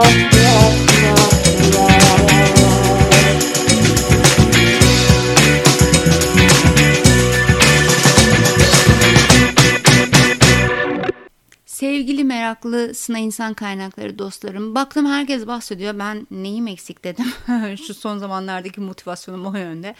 Sevgili meraklı Sına insan kaynakları dostlarım, baktım herkes bahsediyor. Ben neyim eksik dedim. Şu son zamanlardaki motivasyonum o yönde.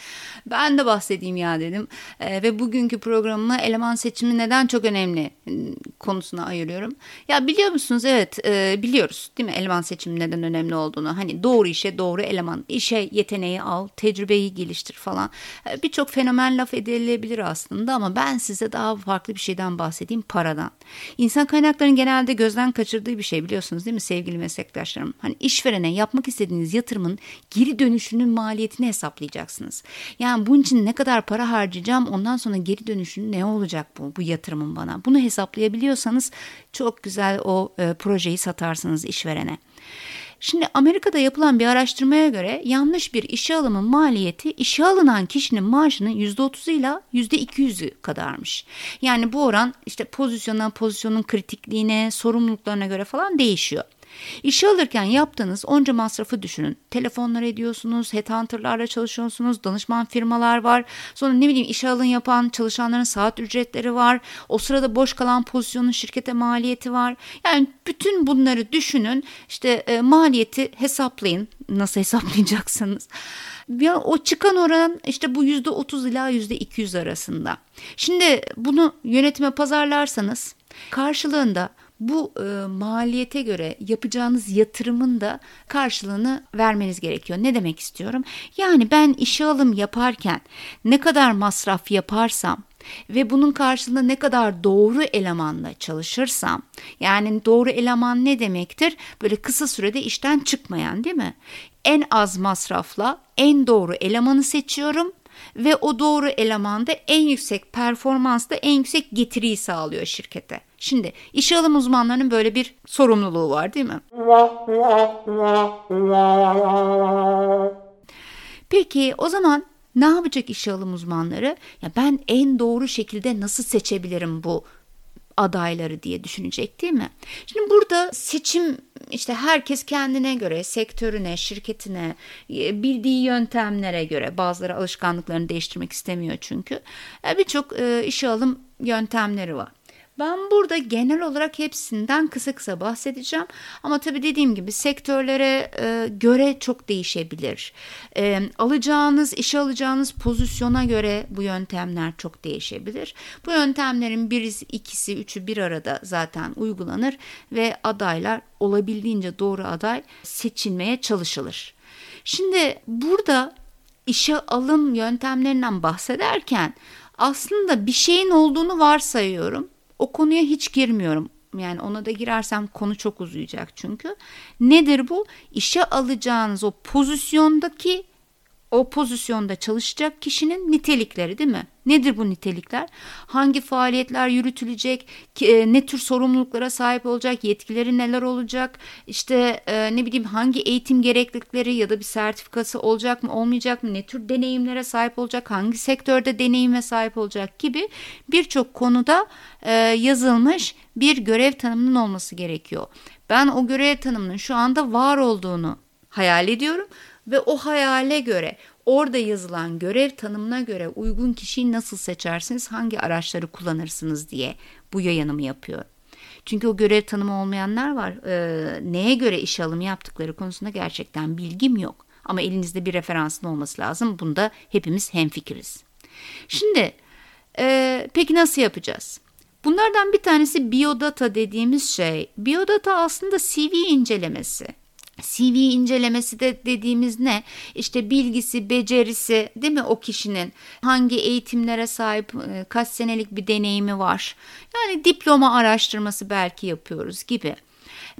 Ben de bahsedeyim ya dedim. E, ve bugünkü programımı eleman seçimi neden çok önemli ıı, konusuna ayırıyorum. Ya biliyor musunuz? Evet e, biliyoruz değil mi eleman seçimi neden önemli olduğunu. Hani doğru işe doğru eleman, işe yeteneği al, tecrübeyi geliştir falan. E, Birçok fenomen laf edilebilir aslında ama ben size daha farklı bir şeyden bahsedeyim paradan. İnsan kaynakların genelde gözden kaçırdığı bir şey biliyorsunuz değil mi sevgili meslektaşlarım? Hani işverene yapmak istediğiniz yatırımın geri dönüşünün maliyetini hesaplayacaksınız. Yani bunun için ne kadar para harcayacağım ondan sonra geri dönüşünün ne olacak bu, bu yatırımın bana? Bunu hesaplayabiliyorsanız çok güzel o e, projeyi satarsınız işverene. Şimdi Amerika'da yapılan bir araştırmaya göre yanlış bir işe alımın maliyeti işe alınan kişinin maaşının %30'u ile %200'ü kadarmış. Yani bu oran işte pozisyona, pozisyonun kritikliğine, sorumluluklarına göre falan değişiyor. İşe alırken yaptığınız onca masrafı düşünün. Telefonlar ediyorsunuz, headhunterlarla çalışıyorsunuz, danışman firmalar var. Sonra ne bileyim işe alın yapan çalışanların saat ücretleri var. O sırada boş kalan pozisyonun şirkete maliyeti var. Yani bütün bunları düşünün. İşte e, maliyeti hesaplayın. Nasıl hesaplayacaksınız? Ya o çıkan oran işte bu yüzde otuz ila yüzde iki yüz arasında. Şimdi bunu yönetime pazarlarsanız karşılığında bu e, maliyete göre yapacağınız yatırımın da karşılığını vermeniz gerekiyor. Ne demek istiyorum? Yani ben işe alım yaparken ne kadar masraf yaparsam ve bunun karşılığında ne kadar doğru elemanla çalışırsam yani doğru eleman ne demektir? Böyle kısa sürede işten çıkmayan değil mi? En az masrafla en doğru elemanı seçiyorum ve o doğru elemanda en yüksek performansla en yüksek getiriyi sağlıyor şirkete. Şimdi işe alım uzmanlarının böyle bir sorumluluğu var değil mi? Peki o zaman ne yapacak işe alım uzmanları? Ya ben en doğru şekilde nasıl seçebilirim bu adayları diye düşünecek değil mi? Şimdi burada seçim işte herkes kendine göre, sektörüne, şirketine, e, bildiği yöntemlere göre bazıları alışkanlıklarını değiştirmek istemiyor çünkü. E, birçok e, işe alım yöntemleri var. Ben burada genel olarak hepsinden kısa kısa bahsedeceğim. Ama tabii dediğim gibi sektörlere e, göre çok değişebilir. E, alacağınız, işe alacağınız pozisyona göre bu yöntemler çok değişebilir. Bu yöntemlerin birisi, ikisi, üçü bir arada zaten uygulanır ve adaylar olabildiğince doğru aday seçilmeye çalışılır. Şimdi burada işe alım yöntemlerinden bahsederken aslında bir şeyin olduğunu varsayıyorum o konuya hiç girmiyorum. Yani ona da girersem konu çok uzayacak çünkü. Nedir bu? İşe alacağınız o pozisyondaki o pozisyonda çalışacak kişinin nitelikleri değil mi? Nedir bu nitelikler? Hangi faaliyetler yürütülecek? E, ne tür sorumluluklara sahip olacak? Yetkileri neler olacak? İşte e, ne bileyim hangi eğitim gereklilikleri ya da bir sertifikası olacak mı olmayacak mı? Ne tür deneyimlere sahip olacak? Hangi sektörde deneyime sahip olacak gibi birçok konuda e, yazılmış bir görev tanımının olması gerekiyor. Ben o görev tanımının şu anda var olduğunu hayal ediyorum ve o hayale göre orada yazılan görev tanımına göre uygun kişiyi nasıl seçersiniz, hangi araçları kullanırsınız diye bu yayınımı yapıyor. Çünkü o görev tanımı olmayanlar var. E, neye göre iş alımı yaptıkları konusunda gerçekten bilgim yok. Ama elinizde bir referansın olması lazım. Bunda hepimiz hemfikiriz. Şimdi e, peki nasıl yapacağız? Bunlardan bir tanesi biodata dediğimiz şey. Biodata aslında CV incelemesi. CV incelemesi de dediğimiz ne? İşte bilgisi, becerisi değil mi o kişinin? Hangi eğitimlere sahip, e, kaç senelik bir deneyimi var? Yani diploma araştırması belki yapıyoruz gibi.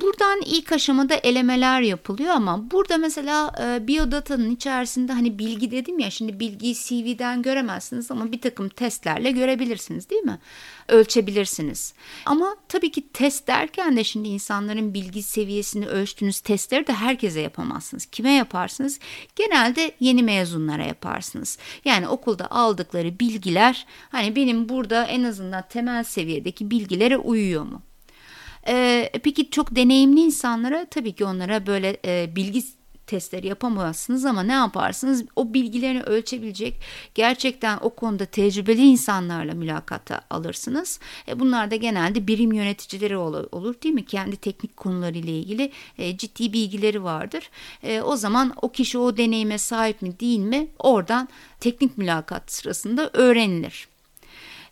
Buradan ilk aşamada elemeler yapılıyor ama burada mesela e, biodata'nın içerisinde hani bilgi dedim ya şimdi bilgiyi CV'den göremezsiniz ama bir takım testlerle görebilirsiniz değil mi? Ölçebilirsiniz. Ama tabii ki test derken de şimdi insanların bilgi seviyesini ölçtüğünüz testleri de herkese yapamazsınız. Kime yaparsınız? Genelde yeni mezunlara yaparsınız. Yani okulda aldıkları bilgiler hani benim burada en azından temel seviyedeki bilgilere uyuyor mu? E, peki çok deneyimli insanlara tabii ki onlara böyle e, bilgi testleri yapamazsınız ama ne yaparsınız? O bilgilerini ölçebilecek gerçekten o konuda tecrübeli insanlarla mülakata alırsınız. E bunlar da genelde birim yöneticileri olur, değil mi? Kendi teknik konularıyla ilgili e, ciddi bilgileri vardır. E, o zaman o kişi o deneyime sahip mi değil mi? Oradan teknik mülakat sırasında öğrenilir.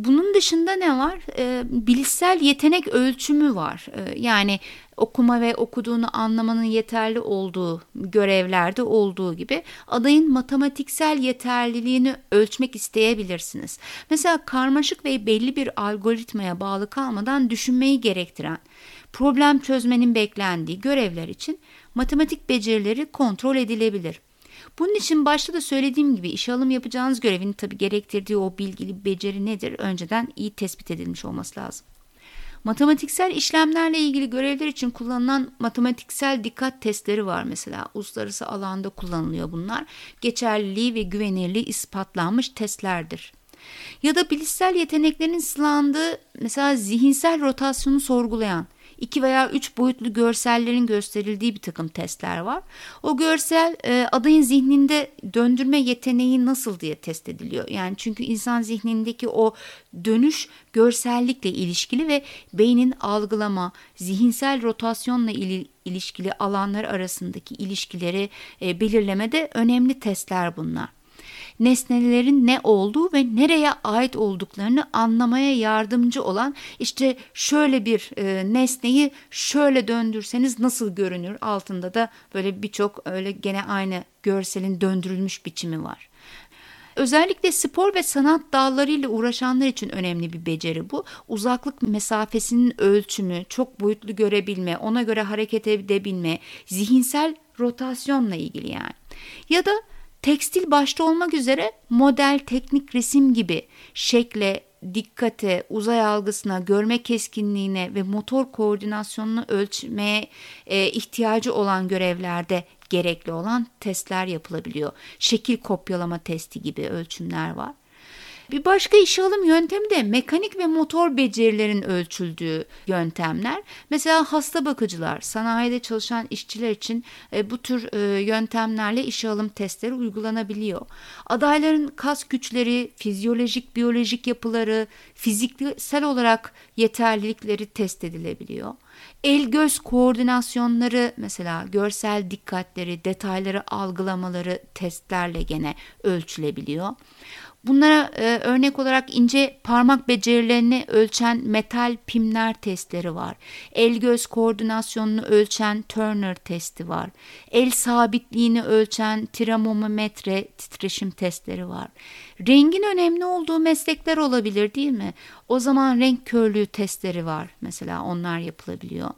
Bunun dışında ne var? E, bilişsel yetenek ölçümü var. E, yani okuma ve okuduğunu anlamanın yeterli olduğu görevlerde olduğu gibi adayın matematiksel yeterliliğini ölçmek isteyebilirsiniz. Mesela karmaşık ve belli bir algoritmaya bağlı kalmadan düşünmeyi gerektiren, problem çözmenin beklendiği görevler için matematik becerileri kontrol edilebilir. Bunun için başta da söylediğim gibi işe alım yapacağınız görevin tabi gerektirdiği o bilgili beceri nedir önceden iyi tespit edilmiş olması lazım. Matematiksel işlemlerle ilgili görevler için kullanılan matematiksel dikkat testleri var mesela. Uluslararası alanda kullanılıyor bunlar. Geçerliliği ve güvenirliği ispatlanmış testlerdir. Ya da bilişsel yeteneklerin sınandığı mesela zihinsel rotasyonu sorgulayan, iki veya üç boyutlu görsellerin gösterildiği bir takım testler var. O görsel e, adayın zihninde döndürme yeteneği nasıl diye test ediliyor. Yani çünkü insan zihnindeki o dönüş görsellikle ilişkili ve beynin algılama, zihinsel rotasyonla ili, ilişkili alanlar arasındaki ilişkileri e, belirlemede önemli testler bunlar nesnelerin ne olduğu ve nereye ait olduklarını anlamaya yardımcı olan işte şöyle bir e, nesneyi şöyle döndürseniz nasıl görünür altında da böyle birçok öyle gene aynı görselin döndürülmüş biçimi var. Özellikle spor ve sanat dallarıyla uğraşanlar için önemli bir beceri bu. Uzaklık mesafesinin ölçümü, çok boyutlu görebilme, ona göre hareket edebilme, zihinsel rotasyonla ilgili yani. Ya da Tekstil başta olmak üzere model, teknik resim gibi şekle, dikkate, uzay algısına, görme keskinliğine ve motor koordinasyonunu ölçmeye e, ihtiyacı olan görevlerde gerekli olan testler yapılabiliyor. Şekil kopyalama testi gibi ölçümler var. Bir başka işe alım yöntemi de mekanik ve motor becerilerin ölçüldüğü yöntemler. Mesela hasta bakıcılar, sanayide çalışan işçiler için e, bu tür e, yöntemlerle işe alım testleri uygulanabiliyor. Adayların kas güçleri, fizyolojik, biyolojik yapıları, fiziksel olarak yeterlilikleri test edilebiliyor. El göz koordinasyonları mesela görsel dikkatleri, detayları algılamaları testlerle gene ölçülebiliyor. Bunlara e, örnek olarak ince parmak becerilerini ölçen metal pimler testleri var. El göz koordinasyonunu ölçen Turner testi var. El sabitliğini ölçen tiramometre titreşim testleri var. Rengin önemli olduğu meslekler olabilir değil mi? O zaman renk körlüğü testleri var mesela onlar yapılabiliyor.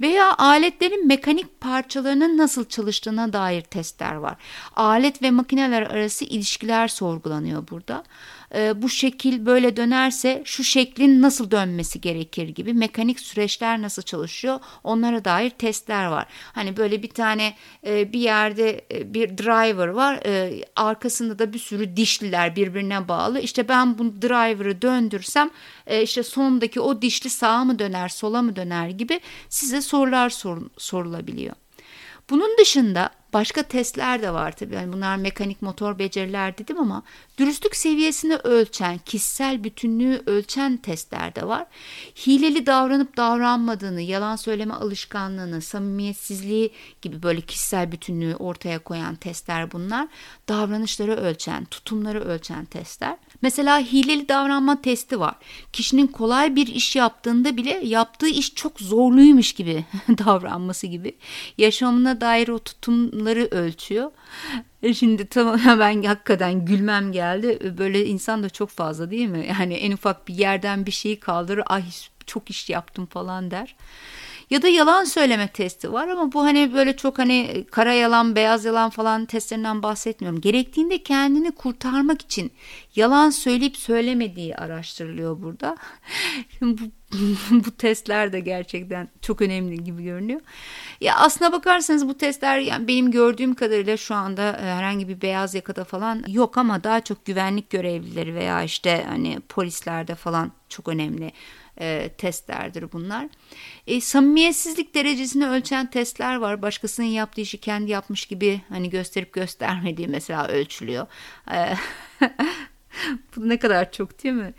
Veya aletlerin mekanik parçalarının nasıl çalıştığına dair testler var. Alet ve makineler arası ilişkiler sorgulanıyor burada e, bu şekil böyle dönerse şu şeklin nasıl dönmesi gerekir gibi mekanik süreçler nasıl çalışıyor onlara dair testler var. Hani böyle bir tane e, bir yerde e, bir driver var arkasında da bir sürü dişliler birbirine bağlı. İşte ben bu driver'ı döndürsem işte sondaki o dişli sağa mı döner sola mı döner gibi size sorular sor, sorulabiliyor. Bunun dışında Başka testler de var tabii. Yani bunlar mekanik motor beceriler dedim ama dürüstlük seviyesini ölçen, kişisel bütünlüğü ölçen testler de var. Hileli davranıp davranmadığını, yalan söyleme alışkanlığını, samimiyetsizliği gibi böyle kişisel bütünlüğü ortaya koyan testler bunlar. Davranışları ölçen, tutumları ölçen testler. Mesela hileli davranma testi var. Kişinin kolay bir iş yaptığında bile yaptığı iş çok zorluymuş gibi davranması gibi. Yaşamına dair o tutumları ölçüyor. E şimdi tamam ben hakikaten gülmem geldi. Böyle insan da çok fazla değil mi? Yani en ufak bir yerden bir şeyi kaldırır. Ay çok iş yaptım falan der. Ya da yalan söyleme testi var ama bu hani böyle çok hani kara yalan, beyaz yalan falan testlerinden bahsetmiyorum. Gerektiğinde kendini kurtarmak için yalan söyleyip söylemediği araştırılıyor burada. bu, bu testler de gerçekten çok önemli gibi görünüyor. Ya aslına bakarsanız bu testler yani benim gördüğüm kadarıyla şu anda e, herhangi bir beyaz yakada falan yok ama daha çok güvenlik görevlileri veya işte hani polislerde falan çok önemli e, testlerdir bunlar. E, samimiyetsizlik derecesini ölçen testler var. Başkasının yaptığı işi kendi yapmış gibi hani gösterip göstermediği mesela ölçülüyor. E, bu ne kadar çok değil mi?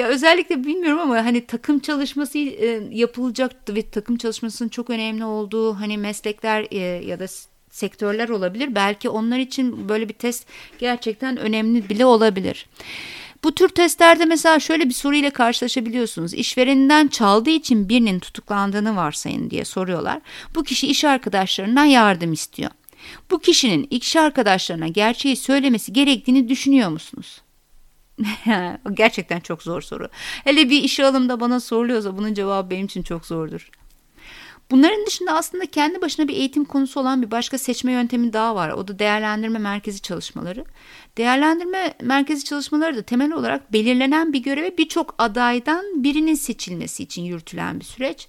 Ya özellikle bilmiyorum ama hani takım çalışması e, yapılacaktı ve takım çalışmasının çok önemli olduğu hani meslekler e, ya da sektörler olabilir. Belki onlar için böyle bir test gerçekten önemli bile olabilir. Bu tür testlerde mesela şöyle bir soruyla karşılaşabiliyorsunuz. İşvereninden çaldığı için birinin tutuklandığını varsayın diye soruyorlar. Bu kişi iş arkadaşlarından yardım istiyor. Bu kişinin iş arkadaşlarına gerçeği söylemesi gerektiğini düşünüyor musunuz? Gerçekten çok zor soru. Hele bir işe alımda bana soruluyorsa bunun cevabı benim için çok zordur. Bunların dışında aslında kendi başına bir eğitim konusu olan bir başka seçme yöntemi daha var. O da değerlendirme merkezi çalışmaları. Değerlendirme merkezi çalışmaları da temel olarak belirlenen bir göreve birçok adaydan birinin seçilmesi için yürütülen bir süreç.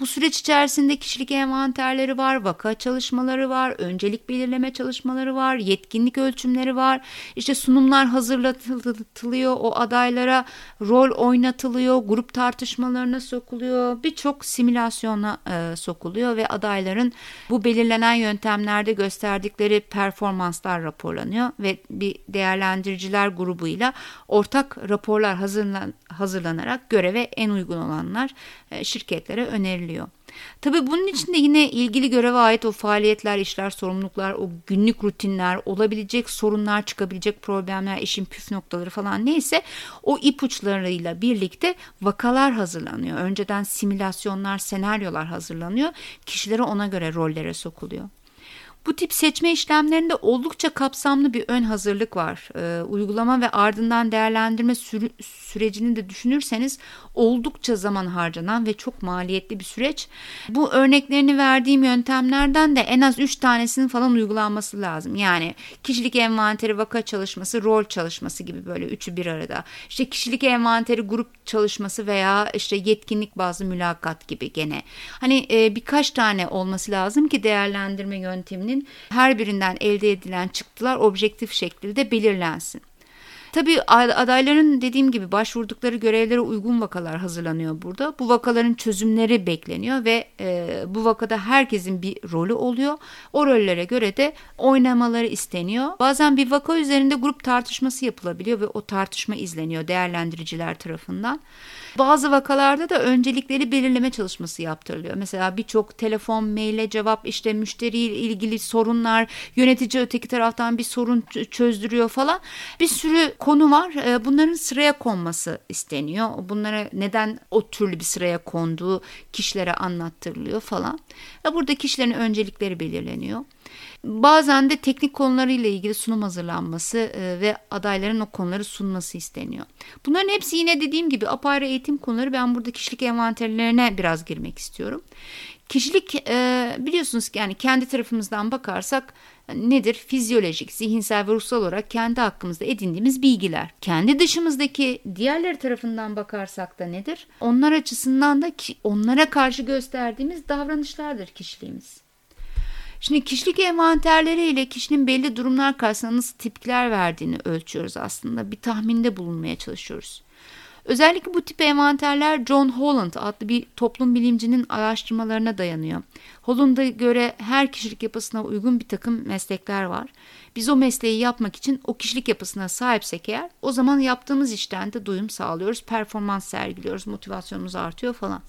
Bu süreç içerisinde kişilik envanterleri var, vaka çalışmaları var, öncelik belirleme çalışmaları var, yetkinlik ölçümleri var. İşte sunumlar hazırlatılıyor, o adaylara rol oynatılıyor, grup tartışmalarına sokuluyor, birçok simülasyona e, sokuluyor ve adayların bu belirlenen yöntemlerde gösterdikleri performanslar raporlanıyor ve bir değerlendiriciler grubuyla ortak raporlar hazırlan, hazırlanarak göreve en uygun olanlar e, şirketlere öneriliyor. Tabii bunun içinde yine ilgili göreve ait o faaliyetler, işler, sorumluluklar, o günlük rutinler, olabilecek sorunlar, çıkabilecek problemler, işin püf noktaları falan neyse o ipuçlarıyla birlikte vakalar hazırlanıyor. Önceden simülasyonlar, senaryolar hazırlanıyor. Kişilere ona göre rollere sokuluyor. Bu tip seçme işlemlerinde oldukça kapsamlı bir ön hazırlık var. Ee, uygulama ve ardından değerlendirme sürü, sürecini de düşünürseniz oldukça zaman harcanan ve çok maliyetli bir süreç. Bu örneklerini verdiğim yöntemlerden de en az 3 tanesinin falan uygulanması lazım. Yani kişilik envanteri, vaka çalışması, rol çalışması gibi böyle üçü bir arada. İşte kişilik envanteri, grup çalışması veya işte yetkinlik bazlı mülakat gibi gene. Hani e, birkaç tane olması lazım ki değerlendirme yönteminin her birinden elde edilen çıktılar objektif şekilde belirlensin. Tabii adayların dediğim gibi başvurdukları görevlere uygun vakalar hazırlanıyor burada. Bu vakaların çözümleri bekleniyor ve e, bu vakada herkesin bir rolü oluyor. O rollere göre de oynamaları isteniyor. Bazen bir vaka üzerinde grup tartışması yapılabiliyor ve o tartışma izleniyor değerlendiriciler tarafından. Bazı vakalarda da öncelikleri belirleme çalışması yaptırılıyor. Mesela birçok telefon, maile cevap, işte müşteriyle ilgili sorunlar, yönetici öteki taraftan bir sorun çözdürüyor falan. Bir sürü konu var. Ee, bunların sıraya konması isteniyor. Bunlara neden o türlü bir sıraya konduğu kişilere anlattırılıyor falan. Burada kişilerin öncelikleri belirleniyor. Bazen de teknik konularıyla ilgili sunum hazırlanması e, ve adayların o konuları sunması isteniyor. Bunların hepsi yine dediğim gibi apayrı eğitim konuları. Ben burada kişilik envanterlerine biraz girmek istiyorum. Kişilik e, biliyorsunuz ki yani kendi tarafımızdan bakarsak nedir? Fizyolojik, zihinsel ve ruhsal olarak kendi hakkımızda edindiğimiz bilgiler. Kendi dışımızdaki diğerleri tarafından bakarsak da nedir? Onlar açısından da onlara karşı gösterdiğimiz davranışlardır kişiliğimiz. Şimdi kişilik envanterleri ile kişinin belli durumlar karşısında nasıl tepkiler verdiğini ölçüyoruz aslında. Bir tahminde bulunmaya çalışıyoruz. Özellikle bu tip envanterler John Holland adlı bir toplum bilimcinin araştırmalarına dayanıyor. Holland'a göre her kişilik yapısına uygun bir takım meslekler var. Biz o mesleği yapmak için o kişilik yapısına sahipsek eğer o zaman yaptığımız işten de duyum sağlıyoruz, performans sergiliyoruz, motivasyonumuz artıyor falan.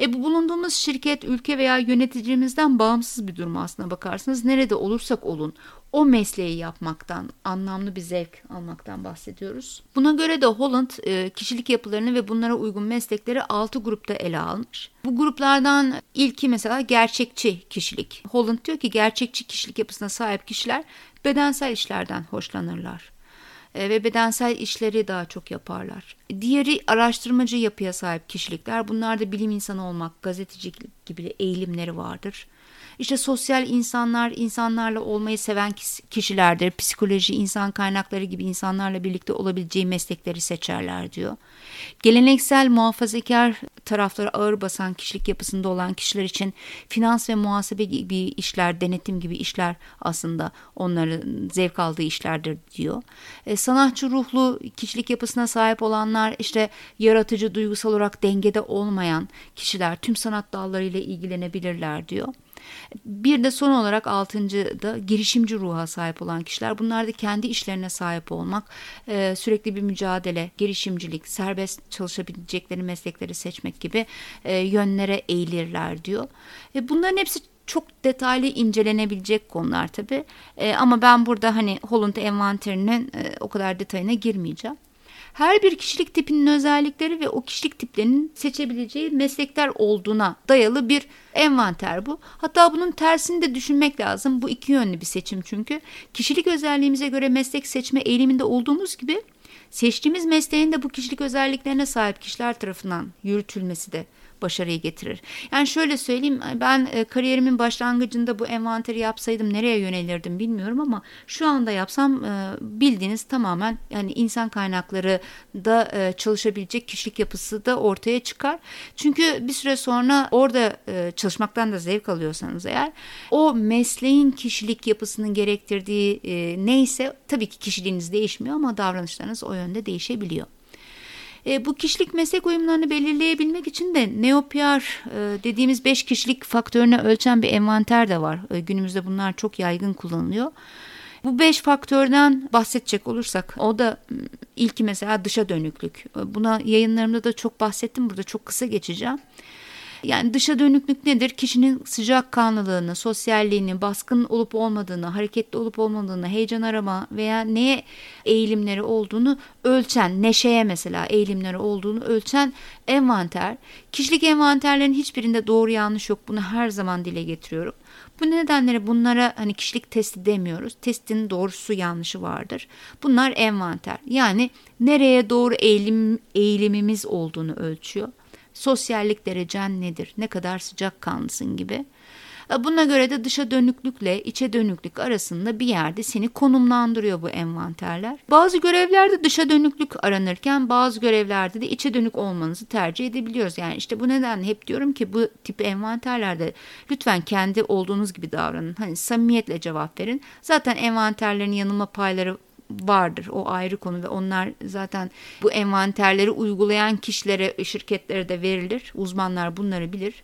E bu bulunduğumuz şirket, ülke veya yöneticimizden bağımsız bir durum aslına bakarsanız nerede olursak olun o mesleği yapmaktan, anlamlı bir zevk almaktan bahsediyoruz. Buna göre de Holland e, kişilik yapılarını ve bunlara uygun meslekleri 6 grupta ele almış. Bu gruplardan ilki mesela gerçekçi kişilik. Holland diyor ki gerçekçi kişilik yapısına sahip kişiler bedensel işlerden hoşlanırlar. E, ve bedensel işleri daha çok yaparlar. Diğeri araştırmacı yapıya sahip kişilikler. Bunlarda bilim insanı olmak, gazeteci gibi eğilimleri vardır. İşte sosyal insanlar, insanlarla olmayı seven kişilerdir. Psikoloji, insan kaynakları gibi insanlarla birlikte olabileceği meslekleri seçerler diyor. Geleneksel muhafazakar tarafları ağır basan kişilik yapısında olan kişiler için finans ve muhasebe gibi işler, denetim gibi işler aslında onların zevk aldığı işlerdir diyor. E, sanatçı ruhlu kişilik yapısına sahip olanlar işte yaratıcı, duygusal olarak dengede olmayan kişiler tüm sanat dallarıyla ilgilenebilirler diyor. Bir de son olarak altıncı da girişimci ruha sahip olan kişiler. Bunlar da kendi işlerine sahip olmak, e, sürekli bir mücadele, girişimcilik, serbest çalışabilecekleri meslekleri seçmek gibi e, yönlere eğilirler diyor. E, bunların hepsi çok detaylı incelenebilecek konular tabii. ama ben burada hani Holland envanterinin o kadar detayına girmeyeceğim. Her bir kişilik tipinin özellikleri ve o kişilik tiplerinin seçebileceği meslekler olduğuna dayalı bir envanter bu. Hatta bunun tersini de düşünmek lazım. Bu iki yönlü bir seçim çünkü. Kişilik özelliğimize göre meslek seçme eğiliminde olduğumuz gibi seçtiğimiz mesleğin de bu kişilik özelliklerine sahip kişiler tarafından yürütülmesi de başarıyı getirir. Yani şöyle söyleyeyim ben e, kariyerimin başlangıcında bu envanteri yapsaydım nereye yönelirdim bilmiyorum ama şu anda yapsam e, bildiğiniz tamamen yani insan kaynakları da e, çalışabilecek kişilik yapısı da ortaya çıkar. Çünkü bir süre sonra orada çalışmaktan da zevk alıyorsanız eğer o mesleğin kişilik yapısının gerektirdiği neyse tabii ki kişiliğiniz değişmiyor ama davranışlarınız o yönde değişebiliyor. E, bu kişilik meslek uyumlarını belirleyebilmek için de NeoPR e, dediğimiz 5 kişilik faktörünü ölçen bir envanter de var. E, günümüzde bunlar çok yaygın kullanılıyor. Bu beş faktörden bahsedecek olursak o da ilki mesela dışa dönüklük. E, buna yayınlarımda da çok bahsettim. Burada çok kısa geçeceğim. Yani dışa dönüklük nedir? Kişinin sıcak kanlılığını, sosyalliğini, baskın olup olmadığını, hareketli olup olmadığını, heyecan arama veya neye eğilimleri olduğunu ölçen, neşeye mesela eğilimleri olduğunu ölçen envanter. Kişilik envanterlerin hiçbirinde doğru yanlış yok. Bunu her zaman dile getiriyorum. Bu nedenleri bunlara hani kişilik testi demiyoruz. Testin doğrusu yanlışı vardır. Bunlar envanter. Yani nereye doğru eğilim, eğilimimiz olduğunu ölçüyor sosyallik derecen nedir, ne kadar sıcak kanlısın gibi. E, buna göre de dışa dönüklükle içe dönüklük arasında bir yerde seni konumlandırıyor bu envanterler. Bazı görevlerde dışa dönüklük aranırken bazı görevlerde de içe dönük olmanızı tercih edebiliyoruz. Yani işte bu nedenle hep diyorum ki bu tip envanterlerde lütfen kendi olduğunuz gibi davranın. Hani samimiyetle cevap verin. Zaten envanterlerin yanılma payları vardır. O ayrı konu ve onlar zaten bu envanterleri uygulayan kişilere, şirketlere de verilir. Uzmanlar bunları bilir.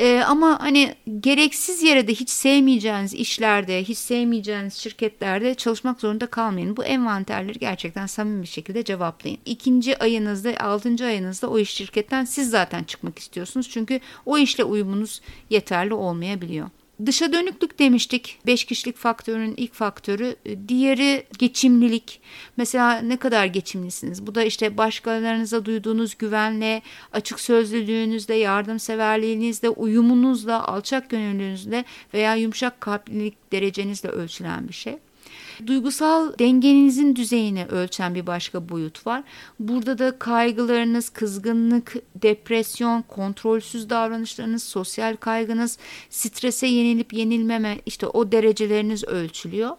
Ee, ama hani gereksiz yere de hiç sevmeyeceğiniz işlerde, hiç sevmeyeceğiniz şirketlerde çalışmak zorunda kalmayın. Bu envanterleri gerçekten samimi bir şekilde cevaplayın. İkinci ayınızda, altıncı ayınızda o iş şirketten siz zaten çıkmak istiyorsunuz. Çünkü o işle uyumunuz yeterli olmayabiliyor. Dışa dönüklük demiştik. Beş kişilik faktörün ilk faktörü. Diğeri geçimlilik. Mesela ne kadar geçimlisiniz? Bu da işte başkalarınıza duyduğunuz güvenle, açık sözlülüğünüzle, yardımseverliğinizle, uyumunuzla, alçak gönüllülüğünüzle veya yumuşak kalplilik derecenizle ölçülen bir şey. Duygusal dengenizin düzeyini ölçen bir başka boyut var. Burada da kaygılarınız, kızgınlık, depresyon, kontrolsüz davranışlarınız, sosyal kaygınız, strese yenilip yenilmeme işte o dereceleriniz ölçülüyor.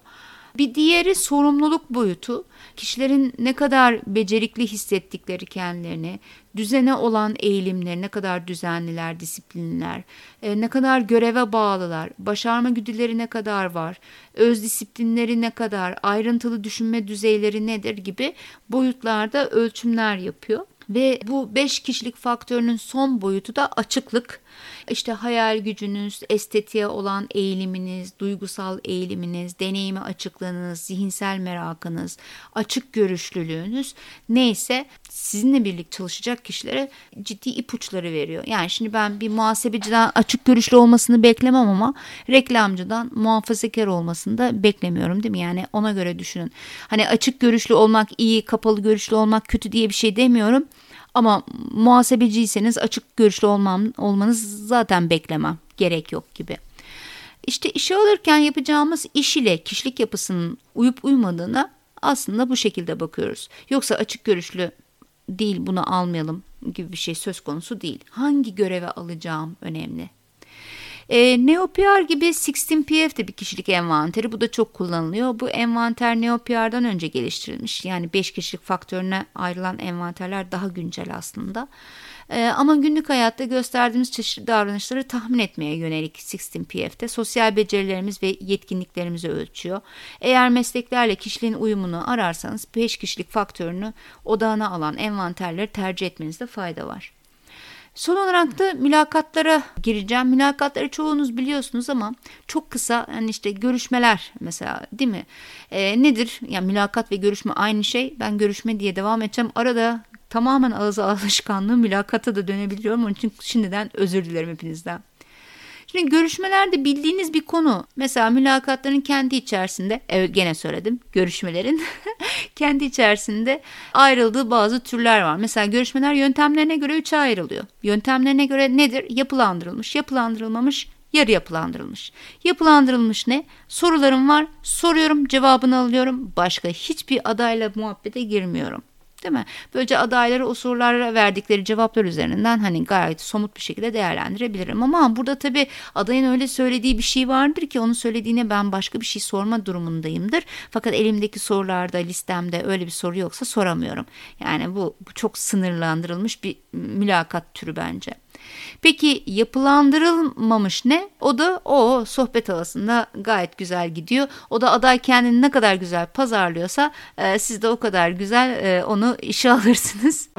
Bir diğeri sorumluluk boyutu. Kişilerin ne kadar becerikli hissettikleri kendilerini, düzene olan eğilimleri ne kadar düzenliler, disiplinler, e, ne kadar göreve bağlılar, başarma güdüleri ne kadar var, öz disiplinleri ne kadar, ayrıntılı düşünme düzeyleri nedir gibi boyutlarda ölçümler yapıyor. Ve bu beş kişilik faktörünün son boyutu da açıklık. İşte hayal gücünüz, estetiğe olan eğiliminiz, duygusal eğiliminiz, deneyime açıklığınız, zihinsel merakınız, açık görüşlülüğünüz neyse sizinle birlikte çalışacak kişilere ciddi ipuçları veriyor. Yani şimdi ben bir muhasebeciden açık görüşlü olmasını beklemem ama reklamcıdan muhafazakar olmasını da beklemiyorum değil mi? Yani ona göre düşünün. Hani açık görüşlü olmak iyi, kapalı görüşlü olmak kötü diye bir şey demiyorum. Ama muhasebeciyseniz açık görüşlü olmam, olmanız zaten beklemem. Gerek yok gibi. İşte işe alırken yapacağımız iş ile kişilik yapısının uyup uymadığına aslında bu şekilde bakıyoruz. Yoksa açık görüşlü değil bunu almayalım gibi bir şey söz konusu değil. Hangi göreve alacağım önemli. E, NeoPR gibi 16PF de bir kişilik envanteri. Bu da çok kullanılıyor. Bu envanter NeoPR'dan önce geliştirilmiş. Yani 5 kişilik faktörüne ayrılan envanterler daha güncel aslında. E, ama günlük hayatta gösterdiğimiz çeşitli davranışları tahmin etmeye yönelik 16PF'te sosyal becerilerimiz ve yetkinliklerimizi ölçüyor. Eğer mesleklerle kişiliğin uyumunu ararsanız 5 kişilik faktörünü odağına alan envanterleri tercih etmenizde fayda var. Son olarak da mülakatlara gireceğim. Mülakatları çoğunuz biliyorsunuz ama çok kısa yani işte görüşmeler mesela değil mi? E, nedir? Yani mülakat ve görüşme aynı şey. Ben görüşme diye devam edeceğim. Arada tamamen ağız alışkanlığı mülakata da dönebiliyorum. Onun için şimdiden özür dilerim hepinizden. Şimdi görüşmelerde bildiğiniz bir konu. Mesela mülakatların kendi içerisinde, evet gene söyledim, görüşmelerin kendi içerisinde ayrıldığı bazı türler var. Mesela görüşmeler yöntemlerine göre üçe ayrılıyor. Yöntemlerine göre nedir? Yapılandırılmış, yapılandırılmamış, yarı yapılandırılmış. Yapılandırılmış ne? Sorularım var, soruyorum, cevabını alıyorum. Başka hiçbir adayla muhabbete girmiyorum. Değil mi? Böylece adayları o sorulara verdikleri cevaplar üzerinden hani gayet somut bir şekilde değerlendirebilirim. Ama burada tabii adayın öyle söylediği bir şey vardır ki onun söylediğine ben başka bir şey sorma durumundayımdır. Fakat elimdeki sorularda listemde öyle bir soru yoksa soramıyorum. Yani bu, bu çok sınırlandırılmış bir mülakat türü bence. Peki yapılandırılmamış ne? O da o sohbet havasında gayet güzel gidiyor. O da aday kendini ne kadar güzel pazarlıyorsa e, siz de o kadar güzel e, onu işe alırsınız.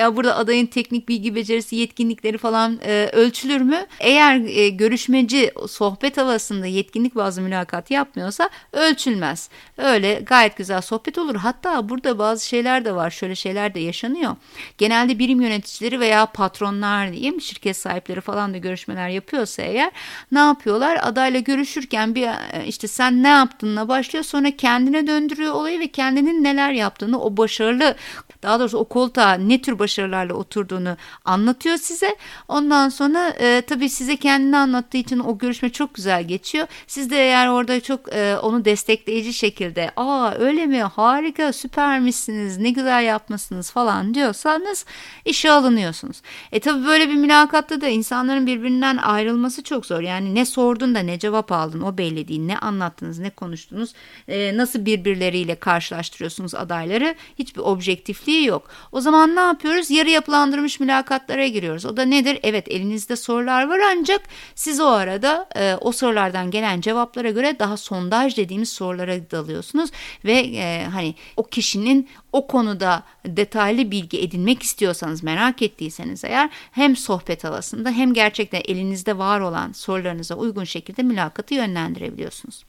Ya burada adayın teknik bilgi becerisi, yetkinlikleri falan e, ölçülür mü? Eğer e, görüşmeci sohbet havasında yetkinlik bazı mülakat yapmıyorsa ölçülmez. Öyle gayet güzel sohbet olur. Hatta burada bazı şeyler de var. Şöyle şeyler de yaşanıyor. Genelde birim yöneticileri veya patronlar diyeyim şirket sahipleri falan da görüşmeler yapıyorsa eğer ne yapıyorlar? Adayla görüşürken bir e, işte sen ne yaptığına başlıyor sonra kendine döndürüyor olayı ve kendinin neler yaptığını o başarılı daha doğrusu o koltuğa ne tür başarılarla oturduğunu anlatıyor size. Ondan sonra e, tabii size kendini anlattığı için o görüşme çok güzel geçiyor. Siz de eğer orada çok e, onu destekleyici şekilde aa öyle mi harika süpermişsiniz ne güzel yapmışsınız falan diyorsanız işe alınıyorsunuz. E tabii böyle bir mülakatta da insanların birbirinden ayrılması çok zor. Yani ne sordun da ne cevap aldın o belli değil. Ne anlattınız ne konuştunuz e, nasıl birbirleriyle karşılaştırıyorsunuz adayları hiçbir objektifliği yok. O zaman ne yapıyoruz? Yarı yapılandırmış mülakatlara giriyoruz. O da nedir? Evet elinizde sorular var ancak siz o arada e, o sorulardan gelen cevaplara göre daha sondaj dediğimiz sorulara dalıyorsunuz ve e, hani o kişinin o konuda detaylı bilgi edinmek istiyorsanız merak ettiyseniz eğer hem sohbet havasında hem gerçekten elinizde var olan sorularınıza uygun şekilde mülakatı yönlendirebiliyorsunuz.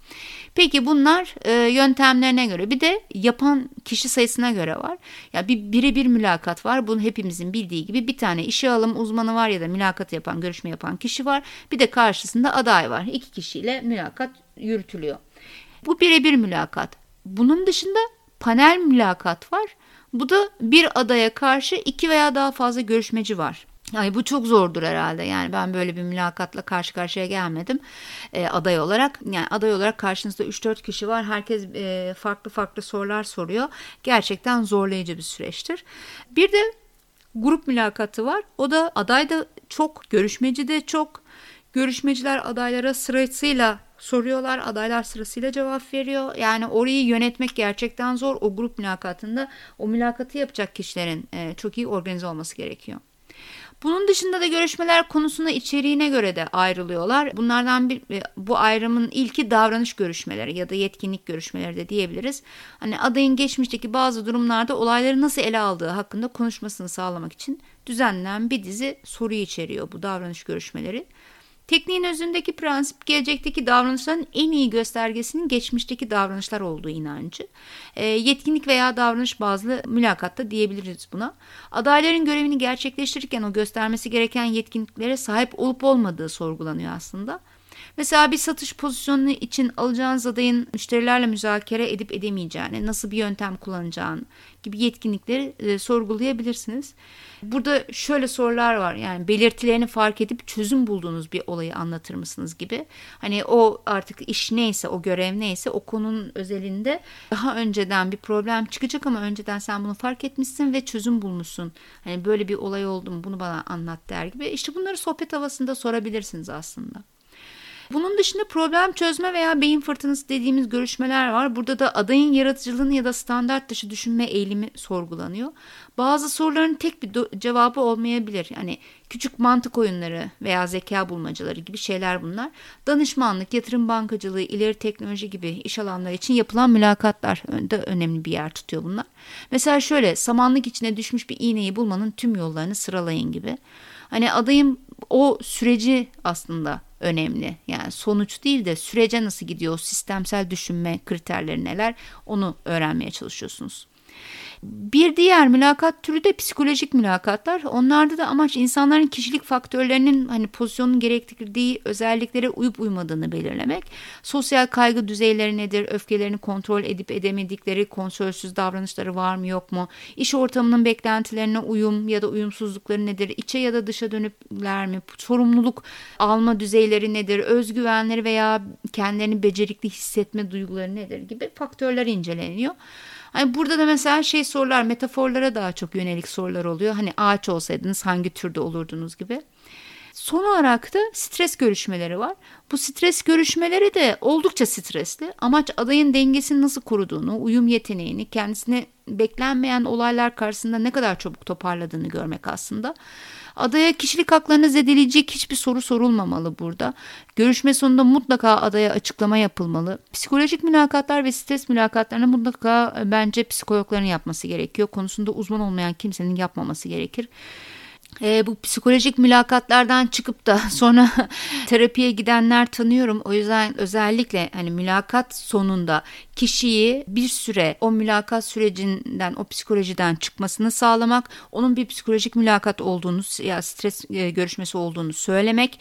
Peki bunlar e, yöntemlerine göre bir de yapan kişi sayısına göre var. Ya bir birebir mülakat var. Bunu hepimizin bildiği gibi bir tane işe alım uzmanı var ya da mülakat yapan, görüşme yapan kişi var. Bir de karşısında aday var. İki kişiyle mülakat yürütülüyor. Bu birebir mülakat. Bunun dışında panel mülakat var. Bu da bir adaya karşı iki veya daha fazla görüşmeci var. Yani bu çok zordur herhalde. Yani ben böyle bir mülakatla karşı karşıya gelmedim e, aday olarak. Yani aday olarak karşınızda 3-4 kişi var. Herkes e, farklı farklı sorular soruyor. Gerçekten zorlayıcı bir süreçtir. Bir de grup mülakatı var. O da aday da çok, görüşmeci de çok. Görüşmeciler adaylara sırasıyla soruyorlar. Adaylar sırasıyla cevap veriyor. Yani orayı yönetmek gerçekten zor. O grup mülakatında o mülakatı yapacak kişilerin e, çok iyi organize olması gerekiyor. Bunun dışında da görüşmeler konusunda içeriğine göre de ayrılıyorlar. Bunlardan bir e, bu ayrımın ilki davranış görüşmeleri ya da yetkinlik görüşmeleri de diyebiliriz. Hani adayın geçmişteki bazı durumlarda olayları nasıl ele aldığı hakkında konuşmasını sağlamak için düzenlenen bir dizi soru içeriyor bu davranış görüşmeleri. Tekniğin özündeki prensip gelecekteki davranışların en iyi göstergesinin geçmişteki davranışlar olduğu inancı. E, yetkinlik veya davranış bazlı mülakatta diyebiliriz buna. Adayların görevini gerçekleştirirken o göstermesi gereken yetkinliklere sahip olup olmadığı sorgulanıyor aslında. Mesela bir satış pozisyonu için alacağınız adayın müşterilerle müzakere edip edemeyeceğini, nasıl bir yöntem kullanacağını gibi yetkinlikleri e, sorgulayabilirsiniz. Burada şöyle sorular var yani belirtilerini fark edip çözüm bulduğunuz bir olayı anlatır mısınız gibi. Hani o artık iş neyse o görev neyse o konunun özelinde daha önceden bir problem çıkacak ama önceden sen bunu fark etmişsin ve çözüm bulmuşsun. Hani böyle bir olay oldu mu bunu bana anlat der gibi. İşte bunları sohbet havasında sorabilirsiniz aslında. Bunun dışında problem çözme veya beyin fırtınası dediğimiz görüşmeler var. Burada da adayın yaratıcılığını ya da standart dışı düşünme eğilimi sorgulanıyor. Bazı soruların tek bir cevabı olmayabilir. Yani küçük mantık oyunları veya zeka bulmacaları gibi şeyler bunlar. Danışmanlık, yatırım bankacılığı, ileri teknoloji gibi iş alanları için yapılan mülakatlar da önemli bir yer tutuyor bunlar. Mesela şöyle samanlık içine düşmüş bir iğneyi bulmanın tüm yollarını sıralayın gibi. Hani adayın o süreci aslında önemli. Yani sonuç değil de sürece nasıl gidiyor, sistemsel düşünme kriterleri neler onu öğrenmeye çalışıyorsunuz. Bir diğer mülakat türü de psikolojik mülakatlar. Onlarda da amaç insanların kişilik faktörlerinin hani pozisyonun gerektirdiği özelliklere uyup uymadığını belirlemek. Sosyal kaygı düzeyleri nedir? Öfkelerini kontrol edip edemedikleri kontrolsüz davranışları var mı yok mu? İş ortamının beklentilerine uyum ya da uyumsuzlukları nedir? İçe ya da dışa dönüpler mi? Sorumluluk alma düzeyleri nedir? Özgüvenleri veya kendilerini becerikli hissetme duyguları nedir gibi faktörler inceleniyor. Hani burada da mesela şey sorular metaforlara daha çok yönelik sorular oluyor. Hani ağaç olsaydınız hangi türde olurdunuz gibi. Son olarak da stres görüşmeleri var. Bu stres görüşmeleri de oldukça stresli. Amaç adayın dengesini nasıl koruduğunu, uyum yeteneğini, kendisine beklenmeyen olaylar karşısında ne kadar çabuk toparladığını görmek aslında. Adaya kişilik haklarını zedeleyecek hiçbir soru sorulmamalı burada. Görüşme sonunda mutlaka adaya açıklama yapılmalı. Psikolojik mülakatlar ve stres mülakatlarını mutlaka e, bence psikologların yapması gerekiyor. Konusunda uzman olmayan kimsenin yapmaması gerekir e, bu psikolojik mülakatlardan çıkıp da sonra terapiye gidenler tanıyorum. O yüzden özellikle hani mülakat sonunda kişiyi bir süre o mülakat sürecinden, o psikolojiden çıkmasını sağlamak, onun bir psikolojik mülakat olduğunu ya stres e, görüşmesi olduğunu söylemek,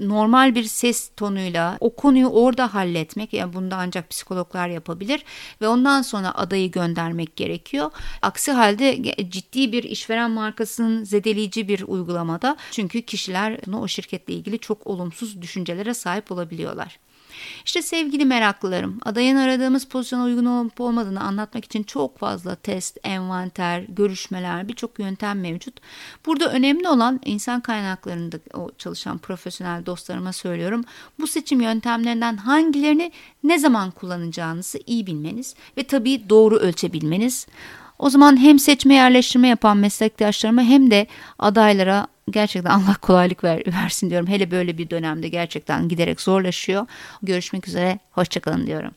normal bir ses tonuyla o konuyu orada halletmek yani bunu da ancak psikologlar yapabilir ve ondan sonra adayı göndermek gerekiyor. Aksi halde ciddi bir işveren markasının zedeleyici bir uygulamada çünkü kişiler o şirketle ilgili çok olumsuz düşüncelere sahip olabiliyorlar. İşte sevgili meraklılarım, adayın aradığımız pozisyona uygun olup olmadığını anlatmak için çok fazla test, envanter, görüşmeler, birçok yöntem mevcut. Burada önemli olan insan kaynaklarında çalışan profesyonel dostlarıma söylüyorum. Bu seçim yöntemlerinden hangilerini ne zaman kullanacağınızı iyi bilmeniz ve tabii doğru ölçebilmeniz. O zaman hem seçme yerleştirme yapan meslektaşlarıma hem de adaylara gerçekten Allah kolaylık ver, versin diyorum. Hele böyle bir dönemde gerçekten giderek zorlaşıyor. Görüşmek üzere, hoşçakalın diyorum.